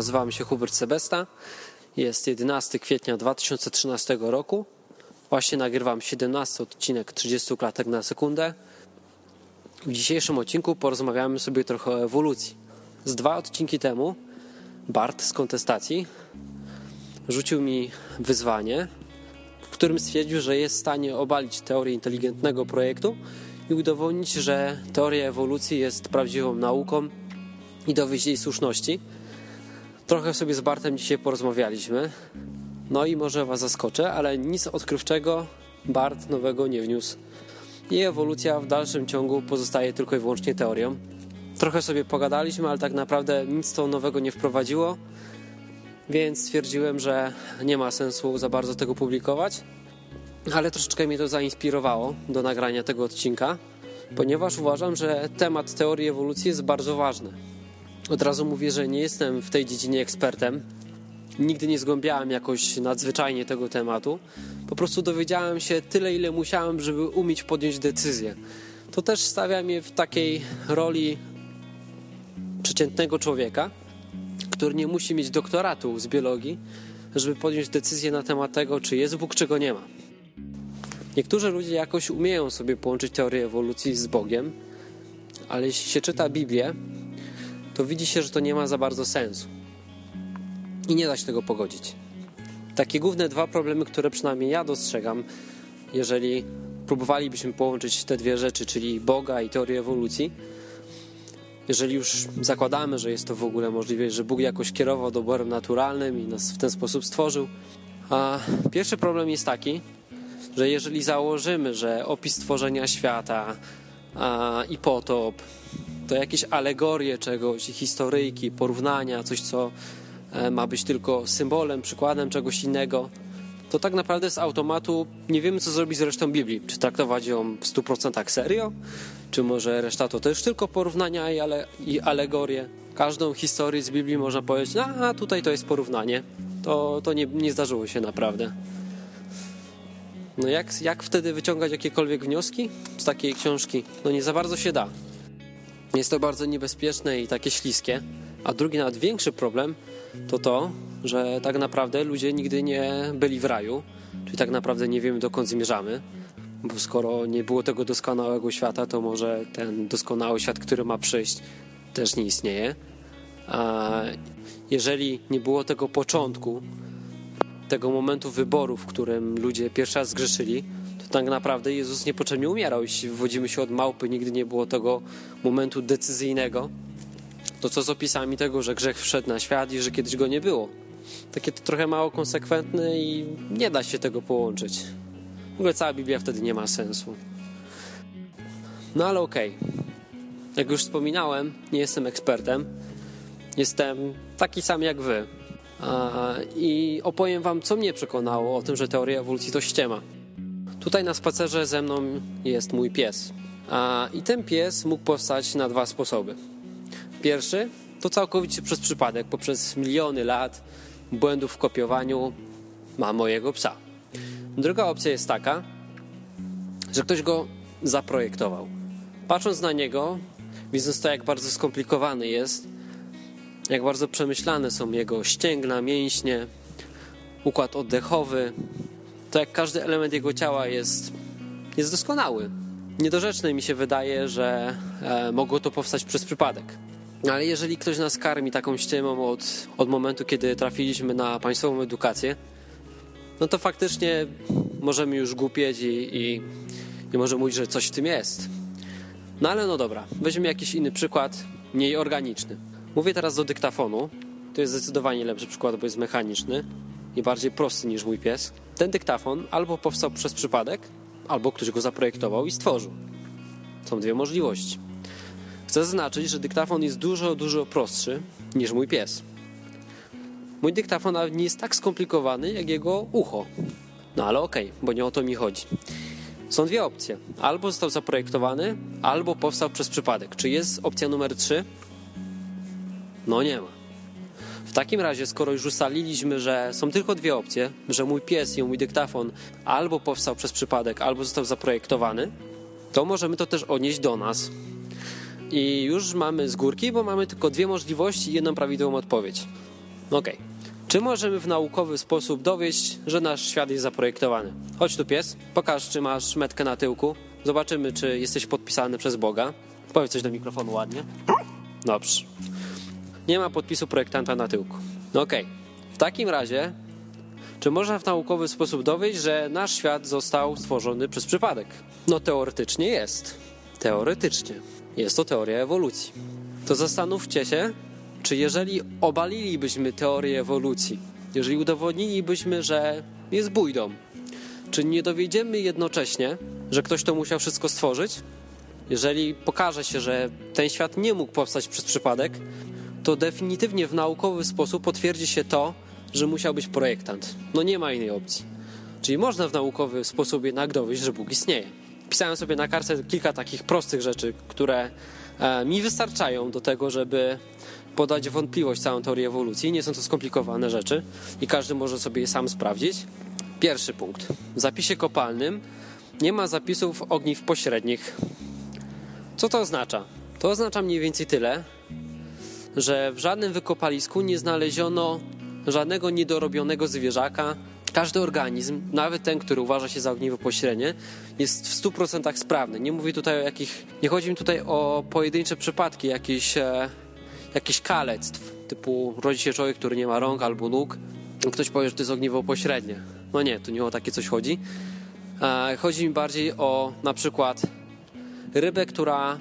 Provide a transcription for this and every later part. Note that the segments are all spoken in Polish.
Nazywam się Hubert Sebesta. Jest 11 kwietnia 2013 roku. Właśnie nagrywam 17 odcinek 30 klatek na sekundę. W dzisiejszym odcinku porozmawiamy sobie trochę o ewolucji. Z dwa odcinki temu Bart z kontestacji rzucił mi wyzwanie, w którym stwierdził, że jest w stanie obalić teorię inteligentnego projektu i udowodnić, że teoria ewolucji jest prawdziwą nauką i dowieść jej słuszności. Trochę sobie z Bartem dzisiaj porozmawialiśmy. No i może Was zaskoczę, ale nic odkrywczego Bart nowego nie wniósł. I ewolucja w dalszym ciągu pozostaje tylko i wyłącznie teorią. Trochę sobie pogadaliśmy, ale tak naprawdę nic to nowego nie wprowadziło, więc stwierdziłem, że nie ma sensu za bardzo tego publikować. Ale troszeczkę mnie to zainspirowało do nagrania tego odcinka, ponieważ uważam, że temat teorii ewolucji jest bardzo ważny. Od razu mówię, że nie jestem w tej dziedzinie ekspertem. Nigdy nie zgłębiałem jakoś nadzwyczajnie tego tematu. Po prostu dowiedziałem się tyle, ile musiałem, żeby umieć podjąć decyzję. To też stawia mnie w takiej roli przeciętnego człowieka, który nie musi mieć doktoratu z biologii, żeby podjąć decyzję na temat tego, czy jest Bóg, czy go nie ma. Niektórzy ludzie jakoś umieją sobie połączyć teorię ewolucji z Bogiem, ale jeśli się czyta Biblię, to widzi się, że to nie ma za bardzo sensu. I nie da się tego pogodzić. Takie główne dwa problemy, które przynajmniej ja dostrzegam, jeżeli próbowalibyśmy połączyć te dwie rzeczy, czyli Boga i teorię ewolucji, jeżeli już zakładamy, że jest to w ogóle możliwe, że Bóg jakoś kierował doborem naturalnym i nas w ten sposób stworzył, a pierwszy problem jest taki, że jeżeli założymy, że opis stworzenia świata a, i potop to jakieś alegorie czegoś, historyjki, porównania, coś co e, ma być tylko symbolem, przykładem czegoś innego, to tak naprawdę z automatu nie wiemy, co zrobić z resztą Biblii. Czy traktować ją w 100% serio? Czy może reszta to też tylko porównania i, ale, i alegorie? Każdą historię z Biblii można powiedzieć, a tutaj to jest porównanie. To, to nie, nie zdarzyło się naprawdę. No jak, jak wtedy wyciągać jakiekolwiek wnioski z takiej książki? No nie za bardzo się da. Jest to bardzo niebezpieczne i takie śliskie. A drugi, nawet większy problem to to, że tak naprawdę ludzie nigdy nie byli w raju, czyli tak naprawdę nie wiemy dokąd zmierzamy, bo skoro nie było tego doskonałego świata, to może ten doskonały świat, który ma przyjść, też nie istnieje. A jeżeli nie było tego początku, tego momentu wyboru, w którym ludzie pierwszy raz zgrzeszyli, tak naprawdę Jezus niepotrzebnie umierał. Jeśli wywodzimy się od małpy, nigdy nie było tego momentu decyzyjnego, to co z opisami tego, że grzech wszedł na świat i że kiedyś go nie było. Takie to trochę mało konsekwentne i nie da się tego połączyć. W ogóle cała Biblia wtedy nie ma sensu. No ale okej. Okay. Jak już wspominałem, nie jestem ekspertem. Jestem taki sam jak wy. I opowiem wam, co mnie przekonało o tym, że teoria ewolucji to ściema. Tutaj na spacerze ze mną jest mój pies. I ten pies mógł powstać na dwa sposoby. Pierwszy to całkowicie przez przypadek, poprzez miliony lat błędów w kopiowaniu ma mojego psa. Druga opcja jest taka, że ktoś go zaprojektował. Patrząc na niego, widząc to, jak bardzo skomplikowany jest, jak bardzo przemyślane są jego ścięgna, mięśnie, układ oddechowy, to jak każdy element jego ciała jest, jest doskonały. Niedorzeczne mi się wydaje, że e, mogło to powstać przez przypadek. Ale jeżeli ktoś nas karmi taką ściemą od, od momentu, kiedy trafiliśmy na państwową edukację, no to faktycznie możemy już głupieć i, i, i może mówić, że coś w tym jest. No ale no dobra, weźmy jakiś inny przykład, mniej organiczny. Mówię teraz do dyktafonu. To jest zdecydowanie lepszy przykład, bo jest mechaniczny i bardziej prosty niż mój pies. Ten dyktafon albo powstał przez przypadek, albo ktoś go zaprojektował i stworzył. Są dwie możliwości. Chcę zaznaczyć, że dyktafon jest dużo, dużo prostszy niż mój pies. Mój dyktafon nie jest tak skomplikowany jak jego ucho. No ale okej, okay, bo nie o to mi chodzi. Są dwie opcje. Albo został zaprojektowany, albo powstał przez przypadek. Czy jest opcja numer 3? No nie ma. W takim razie, skoro już ustaliliśmy, że są tylko dwie opcje, że mój pies i mój dyktafon albo powstał przez przypadek, albo został zaprojektowany, to możemy to też odnieść do nas. I już mamy z górki, bo mamy tylko dwie możliwości i jedną prawidłową odpowiedź. Okay. Czy możemy w naukowy sposób dowieść, że nasz świat jest zaprojektowany? Chodź tu pies, pokaż czy masz metkę na tyłku. Zobaczymy, czy jesteś podpisany przez Boga. Powiedz coś do mikrofonu ładnie. Dobrze. Nie ma podpisu projektanta na tyłku. No okej. Okay. W takim razie, czy można w naukowy sposób dowieść, że nasz świat został stworzony przez przypadek? No teoretycznie jest. Teoretycznie. Jest to teoria ewolucji. To zastanówcie się, czy jeżeli obalilibyśmy teorię ewolucji, jeżeli udowodnilibyśmy, że jest bójdą, czy nie dowiedziemy jednocześnie, że ktoś to musiał wszystko stworzyć? Jeżeli pokaże się, że ten świat nie mógł powstać przez przypadek, to definitywnie w naukowy sposób potwierdzi się to, że musiał być projektant. No nie ma innej opcji. Czyli można w naukowy sposób jednak dowieść, że Bóg istnieje. Pisałem sobie na kartce kilka takich prostych rzeczy, które e, mi wystarczają do tego, żeby podać wątpliwość całą teorię ewolucji. Nie są to skomplikowane rzeczy i każdy może sobie je sam sprawdzić. Pierwszy punkt. W zapisie kopalnym nie ma zapisów ogniw pośrednich. Co to oznacza? To oznacza mniej więcej tyle, że w żadnym wykopalisku nie znaleziono żadnego niedorobionego zwierzaka. Każdy organizm, nawet ten, który uważa się za ogniwo pośrednie, jest w 100% sprawny. Nie mówię tutaj o jakich. Nie chodzi mi tutaj o pojedyncze przypadki, jakieś, e, jakieś kalectw, typu rodzi się człowiek, który nie ma rąk albo nóg. Ktoś powie, że to jest ogniwo pośrednie. No nie, tu nie o takie coś chodzi. E, chodzi mi bardziej o na przykład rybę, która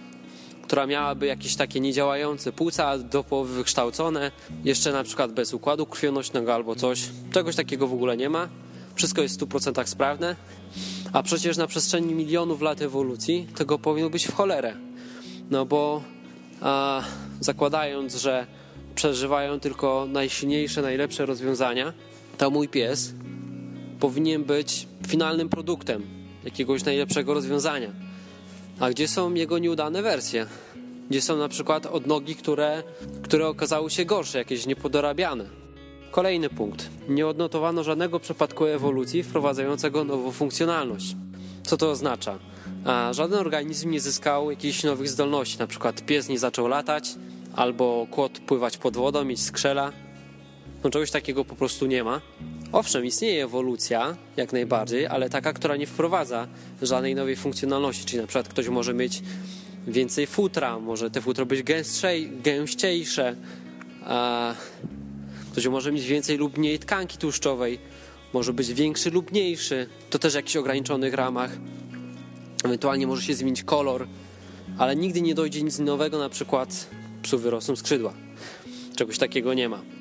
która miałaby jakieś takie niedziałające płuca do połowy wykształcone, jeszcze na przykład bez układu krwionośnego albo coś. Czegoś takiego w ogóle nie ma. Wszystko jest w 100% sprawne. A przecież na przestrzeni milionów lat ewolucji tego powinno być w cholerę. No bo a, zakładając, że przeżywają tylko najsilniejsze, najlepsze rozwiązania, to mój pies powinien być finalnym produktem jakiegoś najlepszego rozwiązania a gdzie są jego nieudane wersje? Gdzie są na przykład odnogi, które, które okazały się gorsze, jakieś niepodorabiane? Kolejny punkt. Nie odnotowano żadnego przypadku ewolucji wprowadzającego nową funkcjonalność. Co to oznacza? A żaden organizm nie zyskał jakichś nowych zdolności, na przykład pies nie zaczął latać, albo kłod pływać pod wodą, mieć skrzela. No czegoś takiego po prostu nie ma. Owszem, istnieje ewolucja, jak najbardziej, ale taka, która nie wprowadza żadnej nowej funkcjonalności. Czyli na przykład ktoś może mieć więcej futra, może te futro być gęstsze, gęściejsze, a ktoś może mieć więcej lub mniej tkanki tłuszczowej, może być większy lub mniejszy, to też w jakichś ograniczonych ramach. Ewentualnie może się zmienić kolor, ale nigdy nie dojdzie nic nowego, na przykład psu wyrosną skrzydła. Czegoś takiego nie ma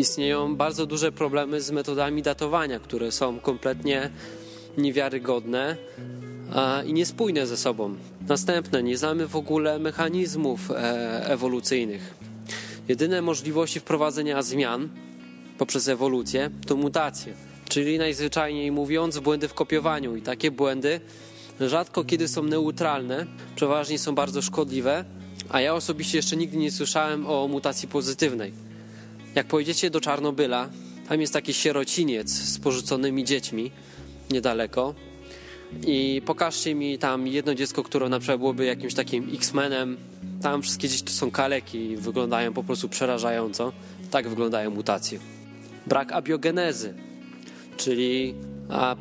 istnieją bardzo duże problemy z metodami datowania, które są kompletnie niewiarygodne i niespójne ze sobą. Następne, nie znamy w ogóle mechanizmów e, ewolucyjnych. Jedyne możliwości wprowadzenia zmian poprzez ewolucję to mutacje, czyli najzwyczajniej mówiąc błędy w kopiowaniu i takie błędy rzadko kiedy są neutralne, przeważnie są bardzo szkodliwe, a ja osobiście jeszcze nigdy nie słyszałem o mutacji pozytywnej. Jak pojedziecie do Czarnobyla, tam jest taki sierociniec z porzuconymi dziećmi niedaleko i pokażcie mi tam jedno dziecko, które na przykład byłoby jakimś takim X-Menem. Tam wszystkie dzieci to są kaleki i wyglądają po prostu przerażająco. Tak wyglądają mutacje. Brak abiogenezy, czyli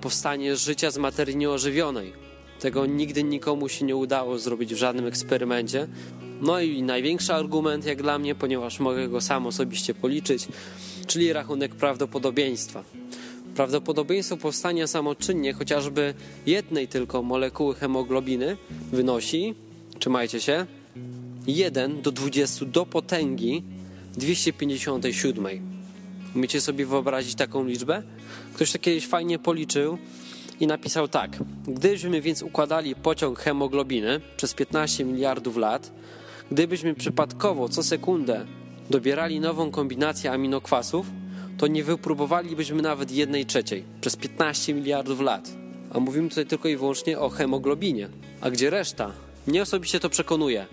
powstanie życia z materii nieożywionej. Tego nigdy nikomu się nie udało zrobić w żadnym eksperymencie. No i największy argument, jak dla mnie, ponieważ mogę go sam osobiście policzyć, czyli rachunek prawdopodobieństwa. Prawdopodobieństwo powstania samoczynnie chociażby jednej tylko molekuły hemoglobiny wynosi, trzymajcie się, 1 do 20 do potęgi 257. Umiecie sobie wyobrazić taką liczbę? Ktoś to kiedyś fajnie policzył i napisał tak. Gdybyśmy więc układali pociąg hemoglobiny przez 15 miliardów lat, Gdybyśmy przypadkowo co sekundę dobierali nową kombinację aminokwasów, to nie wypróbowalibyśmy nawet jednej trzeciej przez 15 miliardów lat. A mówimy tutaj tylko i wyłącznie o hemoglobinie. A gdzie reszta? Mnie osobiście to przekonuje.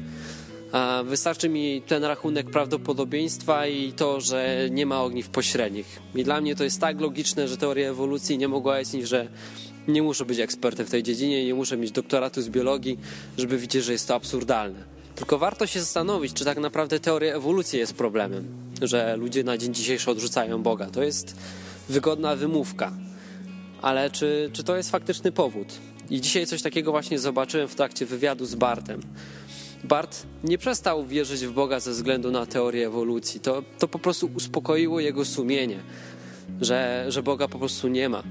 A wystarczy mi ten rachunek prawdopodobieństwa i to, że nie ma ogniw pośrednich. I dla mnie to jest tak logiczne, że teoria ewolucji nie mogła jasnić, że nie muszę być ekspertem w tej dziedzinie, nie muszę mieć doktoratu z biologii, żeby widzieć, że jest to absurdalne. Tylko warto się zastanowić, czy tak naprawdę teoria ewolucji jest problemem, że ludzie na dzień dzisiejszy odrzucają Boga. To jest wygodna wymówka. Ale czy, czy to jest faktyczny powód? I dzisiaj coś takiego właśnie zobaczyłem w trakcie wywiadu z Bartem. Bart nie przestał wierzyć w Boga ze względu na teorię ewolucji. To, to po prostu uspokoiło jego sumienie, że, że Boga po prostu nie ma.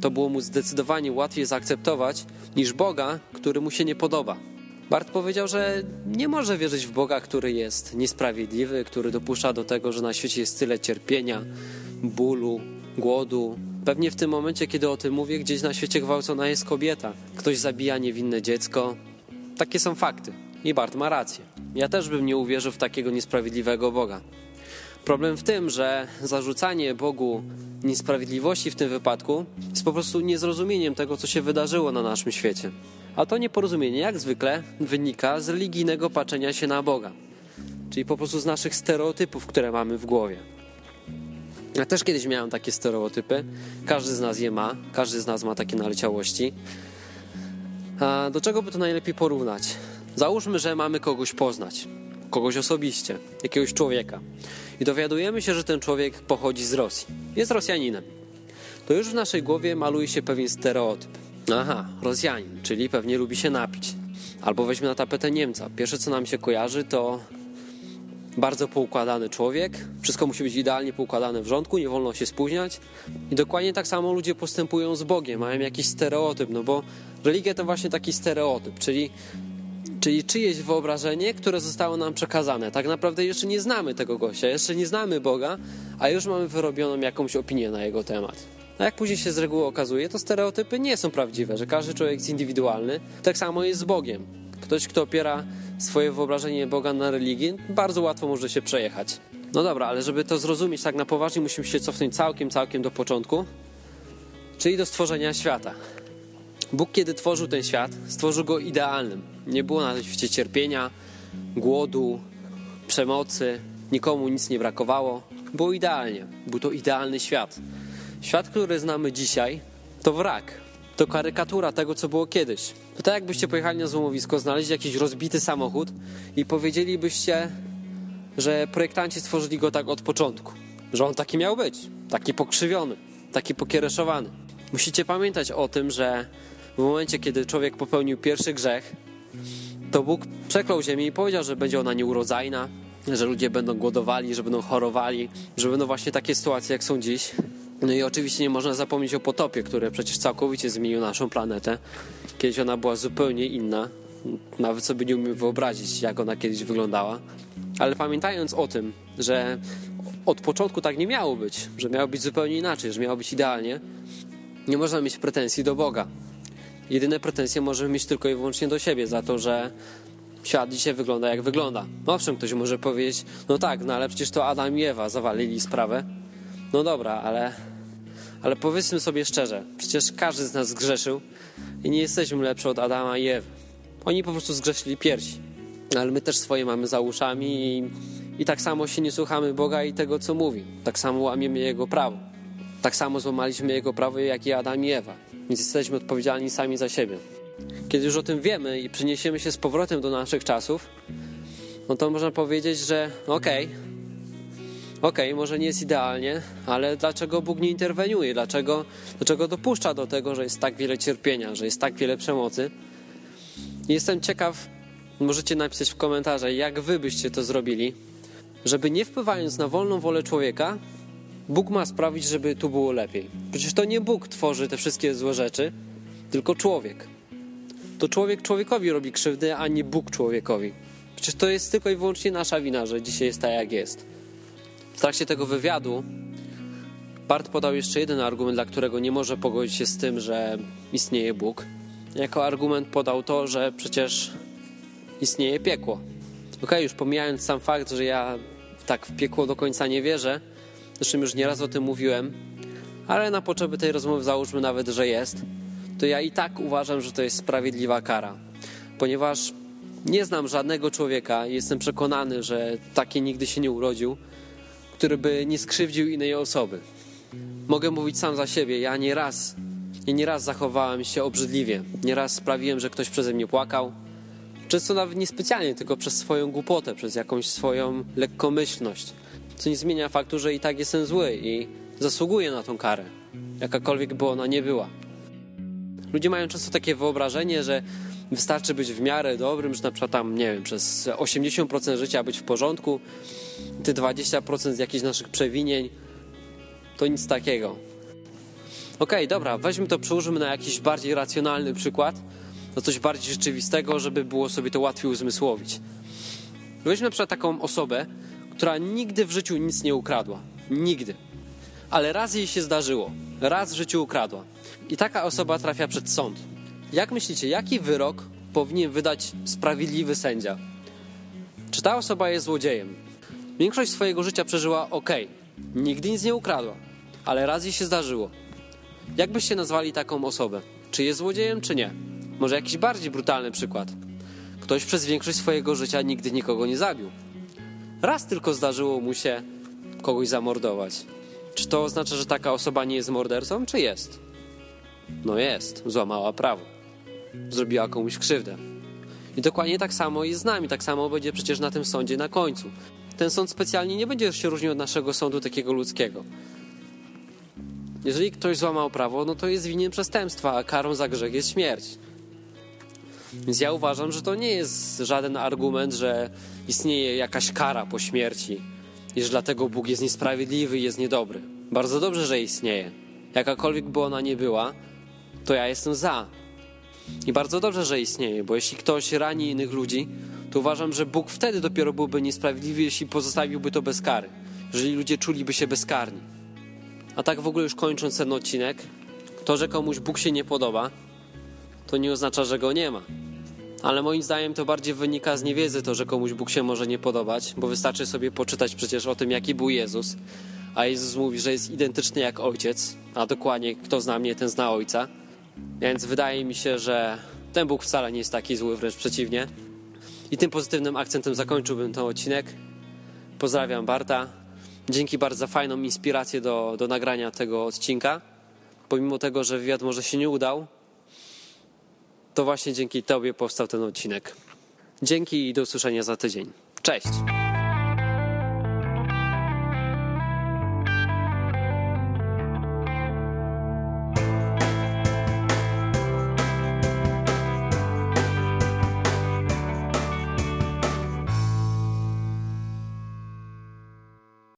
To było mu zdecydowanie łatwiej zaakceptować niż Boga, który mu się nie podoba. Bart powiedział, że nie może wierzyć w Boga, który jest niesprawiedliwy, który dopuszcza do tego, że na świecie jest tyle cierpienia, bólu, głodu. Pewnie w tym momencie, kiedy o tym mówię, gdzieś na świecie gwałcona jest kobieta. Ktoś zabija niewinne dziecko. Takie są fakty. I Bart ma rację. Ja też bym nie uwierzył w takiego niesprawiedliwego Boga. Problem w tym, że zarzucanie Bogu niesprawiedliwości w tym wypadku jest po prostu niezrozumieniem tego, co się wydarzyło na naszym świecie. A to nieporozumienie, jak zwykle, wynika z religijnego patrzenia się na Boga. Czyli po prostu z naszych stereotypów, które mamy w głowie. Ja też kiedyś miałem takie stereotypy. Każdy z nas je ma, każdy z nas ma takie naleciałości. A do czego by to najlepiej porównać? Załóżmy, że mamy kogoś poznać, kogoś osobiście, jakiegoś człowieka. I dowiadujemy się, że ten człowiek pochodzi z Rosji. Jest Rosjaninem. To już w naszej głowie maluje się pewien stereotyp. Aha, Rosjanin, czyli pewnie lubi się napić. Albo weźmy na tapetę Niemca. Pierwsze, co nam się kojarzy, to bardzo poukładany człowiek. Wszystko musi być idealnie poukładane w rządku, nie wolno się spóźniać. I dokładnie tak samo ludzie postępują z Bogiem, mają jakiś stereotyp, no bo religia to właśnie taki stereotyp, czyli czyli czyjeś wyobrażenie, które zostało nam przekazane. Tak naprawdę jeszcze nie znamy tego gościa, jeszcze nie znamy Boga, a już mamy wyrobioną jakąś opinię na jego temat. A jak później się z reguły okazuje, to stereotypy nie są prawdziwe, że każdy człowiek jest indywidualny. Tak samo jest z Bogiem. Ktoś, kto opiera swoje wyobrażenie Boga na religii, bardzo łatwo może się przejechać. No dobra, ale żeby to zrozumieć tak na poważnie, musimy się cofnąć całkiem, całkiem do początku, czyli do stworzenia świata. Bóg, kiedy tworzył ten świat, stworzył go idealnym. Nie było na świecie cierpienia, głodu, przemocy, nikomu nic nie brakowało. Było idealnie. Był to idealny świat. Świat, który znamy dzisiaj, to wrak. To karykatura tego, co było kiedyś. To tak jakbyście pojechali na złomowisko, znaleźli jakiś rozbity samochód i powiedzielibyście, że projektanci stworzyli go tak od początku. Że on taki miał być. Taki pokrzywiony, taki pokiereszowany. Musicie pamiętać o tym, że w momencie, kiedy człowiek popełnił pierwszy grzech, to Bóg przeklął ziemię i powiedział, że będzie ona nieurodzajna, że ludzie będą głodowali, że będą chorowali, że będą właśnie takie sytuacje, jak są dziś. No i oczywiście nie można zapomnieć o potopie, który przecież całkowicie zmienił naszą planetę. Kiedyś ona była zupełnie inna. Nawet sobie nie umiem wyobrazić, jak ona kiedyś wyglądała. Ale pamiętając o tym, że od początku tak nie miało być, że miało być zupełnie inaczej, że miało być idealnie, nie można mieć pretensji do Boga. Jedyne pretensje możemy mieć tylko i wyłącznie do siebie za to, że świat dzisiaj wygląda jak wygląda. Owszem, ktoś może powiedzieć, no tak, no ale przecież to Adam i Ewa zawalili sprawę. No dobra, ale, ale powiedzmy sobie szczerze, przecież każdy z nas zgrzeszył i nie jesteśmy lepsi od Adama i Ewy. Oni po prostu zgrzeszyli piersi. Ale my też swoje mamy za uszami i, i tak samo się nie słuchamy Boga i tego, co mówi. Tak samo łamiemy Jego prawo. Tak samo złamaliśmy Jego prawo, jak i Adam i Ewa. Więc jesteśmy odpowiedzialni sami za siebie. Kiedy już o tym wiemy i przeniesiemy się z powrotem do naszych czasów, no to można powiedzieć, że okej, okay, okej, okay, może nie jest idealnie, ale dlaczego Bóg nie interweniuje? Dlaczego, dlaczego dopuszcza do tego, że jest tak wiele cierpienia, że jest tak wiele przemocy? Jestem ciekaw, możecie napisać w komentarzach, jak wy byście to zrobili, żeby nie wpływając na wolną wolę człowieka, Bóg ma sprawić, żeby tu było lepiej. Przecież to nie Bóg tworzy te wszystkie złe rzeczy, tylko człowiek. To człowiek człowiekowi robi krzywdę, a nie Bóg człowiekowi. Przecież to jest tylko i wyłącznie nasza wina, że dzisiaj jest tak, jak jest. W trakcie tego wywiadu Bart podał jeszcze jeden argument, dla którego nie może pogodzić się z tym, że istnieje Bóg. Jako argument podał to, że przecież istnieje piekło. Ok, już pomijając sam fakt, że ja tak w piekło do końca nie wierzę, zresztą już nieraz o tym mówiłem, ale na potrzeby tej rozmowy załóżmy nawet, że jest, to ja i tak uważam, że to jest sprawiedliwa kara, ponieważ nie znam żadnego człowieka, jestem przekonany, że taki nigdy się nie urodził, który by nie skrzywdził innej osoby. Mogę mówić sam za siebie, ja nieraz, ja nieraz zachowałem się obrzydliwie, nieraz sprawiłem, że ktoś przeze mnie płakał, Często nawet niespecjalnie, tylko przez swoją głupotę, przez jakąś swoją lekkomyślność. Co nie zmienia faktu, że i tak jestem zły i zasługuję na tą karę, jakakolwiek by ona nie była. Ludzie mają często takie wyobrażenie, że wystarczy być w miarę dobrym, że na przykład tam, nie wiem, przez 80% życia być w porządku, te 20% z jakichś naszych przewinień, to nic takiego. Okej, okay, dobra, weźmy to, przełożymy na jakiś bardziej racjonalny przykład, na coś bardziej rzeczywistego, żeby było sobie to łatwiej uzmysłowić. Weźmy na przykład taką osobę, która nigdy w życiu nic nie ukradła. Nigdy. Ale raz jej się zdarzyło. Raz w życiu ukradła. I taka osoba trafia przed sąd. Jak myślicie, jaki wyrok powinien wydać sprawiedliwy sędzia? Czy ta osoba jest złodziejem? Większość swojego życia przeżyła ok, nigdy nic nie ukradła, ale raz jej się zdarzyło. Jak byście nazwali taką osobę? Czy jest złodziejem, czy nie? Może jakiś bardziej brutalny przykład. Ktoś przez większość swojego życia nigdy nikogo nie zabił. Raz tylko zdarzyło mu się kogoś zamordować. Czy to oznacza, że taka osoba nie jest mordercą, czy jest? No jest, złamała prawo. Zrobiła komuś krzywdę. I dokładnie tak samo jest z nami, tak samo będzie przecież na tym sądzie na końcu. Ten sąd specjalnie nie będzie się różnił od naszego sądu takiego ludzkiego. Jeżeli ktoś złamał prawo, no to jest winien przestępstwa, a karą za grzech jest śmierć. Więc ja uważam, że to nie jest żaden argument, że istnieje jakaś kara po śmierci i że dlatego Bóg jest niesprawiedliwy i jest niedobry. Bardzo dobrze, że istnieje. Jakakolwiek by ona nie była, to ja jestem za. I bardzo dobrze, że istnieje, bo jeśli ktoś rani innych ludzi, to uważam, że Bóg wtedy dopiero byłby niesprawiedliwy, jeśli pozostawiłby to bez kary. Jeżeli ludzie czuliby się bezkarni. A tak w ogóle już kończąc ten odcinek, to, że komuś Bóg się nie podoba, to nie oznacza, że go nie ma. Ale moim zdaniem to bardziej wynika z niewiedzy to, że komuś Bóg się może nie podobać, bo wystarczy sobie poczytać przecież o tym, jaki był Jezus. A Jezus mówi, że jest identyczny jak Ojciec, a dokładnie kto zna mnie, ten zna Ojca. Więc wydaje mi się, że ten Bóg wcale nie jest taki zły, wręcz przeciwnie. I tym pozytywnym akcentem zakończyłbym ten odcinek. Pozdrawiam Barta. Dzięki bardzo za fajną inspirację do, do nagrania tego odcinka. Pomimo tego, że wywiad może się nie udał, to właśnie dzięki Tobie powstał ten odcinek. Dzięki i do usłyszenia za tydzień. Cześć!